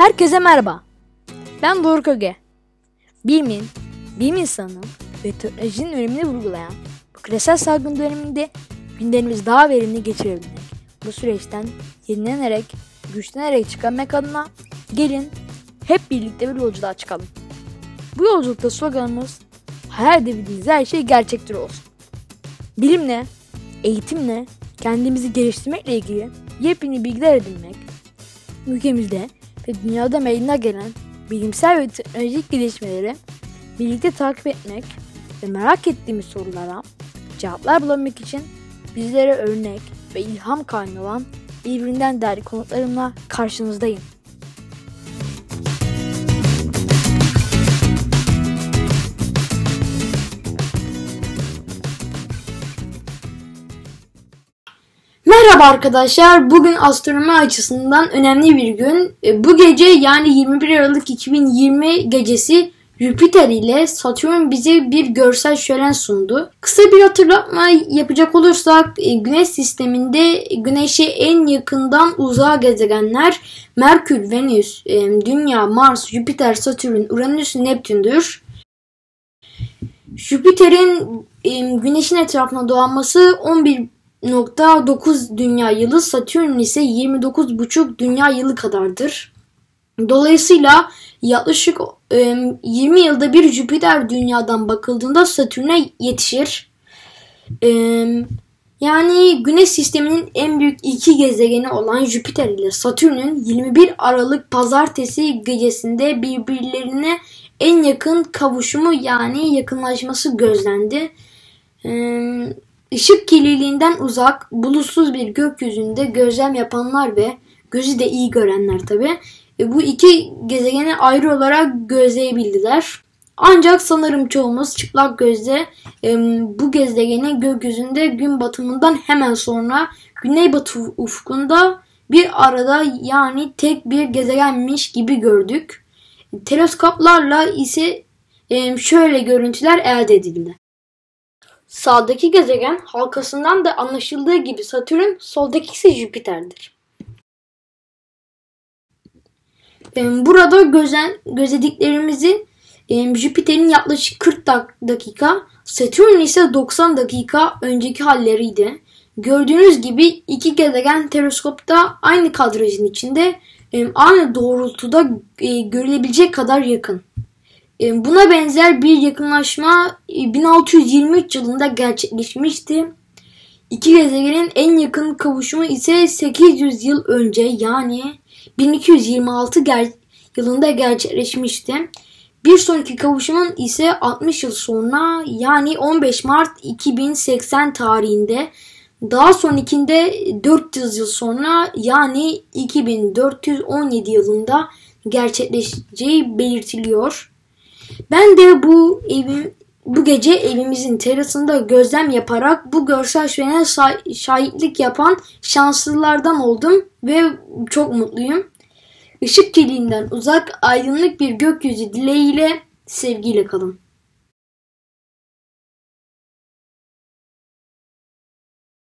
Herkese merhaba. Ben Doruk Öge. Bilimin, bilim insanının ve teknolojinin önemini vurgulayan bu küresel salgın döneminde günlerimizi daha verimli geçirebilmek, bu süreçten yenilenerek, güçlenerek çıkarmak adına gelin hep birlikte bir yolculuğa çıkalım. Bu yolculukta sloganımız hayal edebildiğiniz her şey gerçektir olsun. Bilimle, eğitimle, kendimizi geliştirmekle ilgili yepyeni bilgiler edinmek, ülkemizde ve dünyada meydana gelen bilimsel ve teknolojik gelişmeleri birlikte takip etmek ve merak ettiğimiz sorulara cevaplar bulabilmek için bizlere örnek ve ilham kaynağı olan birbirinden değerli konuklarımla karşınızdayım. Merhaba arkadaşlar. Bugün astronomi açısından önemli bir gün. E, bu gece yani 21 Aralık 2020 gecesi Jüpiter ile Satürn bize bir görsel şölen sundu. Kısa bir hatırlatma yapacak olursak e, Güneş sisteminde Güneş'e en yakından uzağa gezegenler Merkür, Venüs, e, Dünya, Mars, Jüpiter, Satürn, Uranüs, Neptün'dür. Jüpiter'in Güneş'in etrafına dolanması 11 9 dünya yılı Satürn ise 29,5 dünya yılı kadardır. Dolayısıyla yaklaşık 20 yılda bir Jüpiter dünyadan bakıldığında Satürn'e yetişir. Yani Güneş sisteminin en büyük iki gezegeni olan Jüpiter ile Satürn'ün 21 Aralık pazartesi gecesinde birbirlerine en yakın kavuşumu yani yakınlaşması gözlendi. Işık kirliliğinden uzak, bulutsuz bir gökyüzünde gözlem yapanlar ve gözü de iyi görenler tabi e, bu iki gezegeni ayrı olarak gözleyebildiler. Ancak sanırım çoğumuz çıplak gözle e, bu gezegeni gökyüzünde gün batımından hemen sonra güneybatı ufkunda bir arada yani tek bir gezegenmiş gibi gördük. Teleskoplarla ise e, şöyle görüntüler elde edildi. Sağdaki gezegen halkasından da anlaşıldığı gibi Satürn, soldaki ise Jüpiter'dir. Burada gözen, gözlediklerimizi Jüpiter'in yaklaşık 40 dakika, Satürn ise 90 dakika önceki halleriydi. Gördüğünüz gibi iki gezegen teleskopta aynı kadrajın içinde aynı doğrultuda e, görülebilecek kadar yakın. E, buna benzer bir yakınlaşma 1623 e, yılında gerçekleşmişti. İki gezegenin en yakın kavuşumu ise 800 yıl önce yani 1226 ger- yılında gerçekleşmişti. Bir sonraki kavuşumun ise 60 yıl sonra yani 15 Mart 2080 tarihinde daha sonrakinde 400 yıl sonra yani 2417 yılında gerçekleşeceği belirtiliyor. Ben de bu evim bu gece evimizin terasında gözlem yaparak bu görsel şölene şahitlik yapan şanslılardan oldum ve çok mutluyum. Işık kirliliğinden uzak aydınlık bir gökyüzü dileğiyle sevgiyle kalın.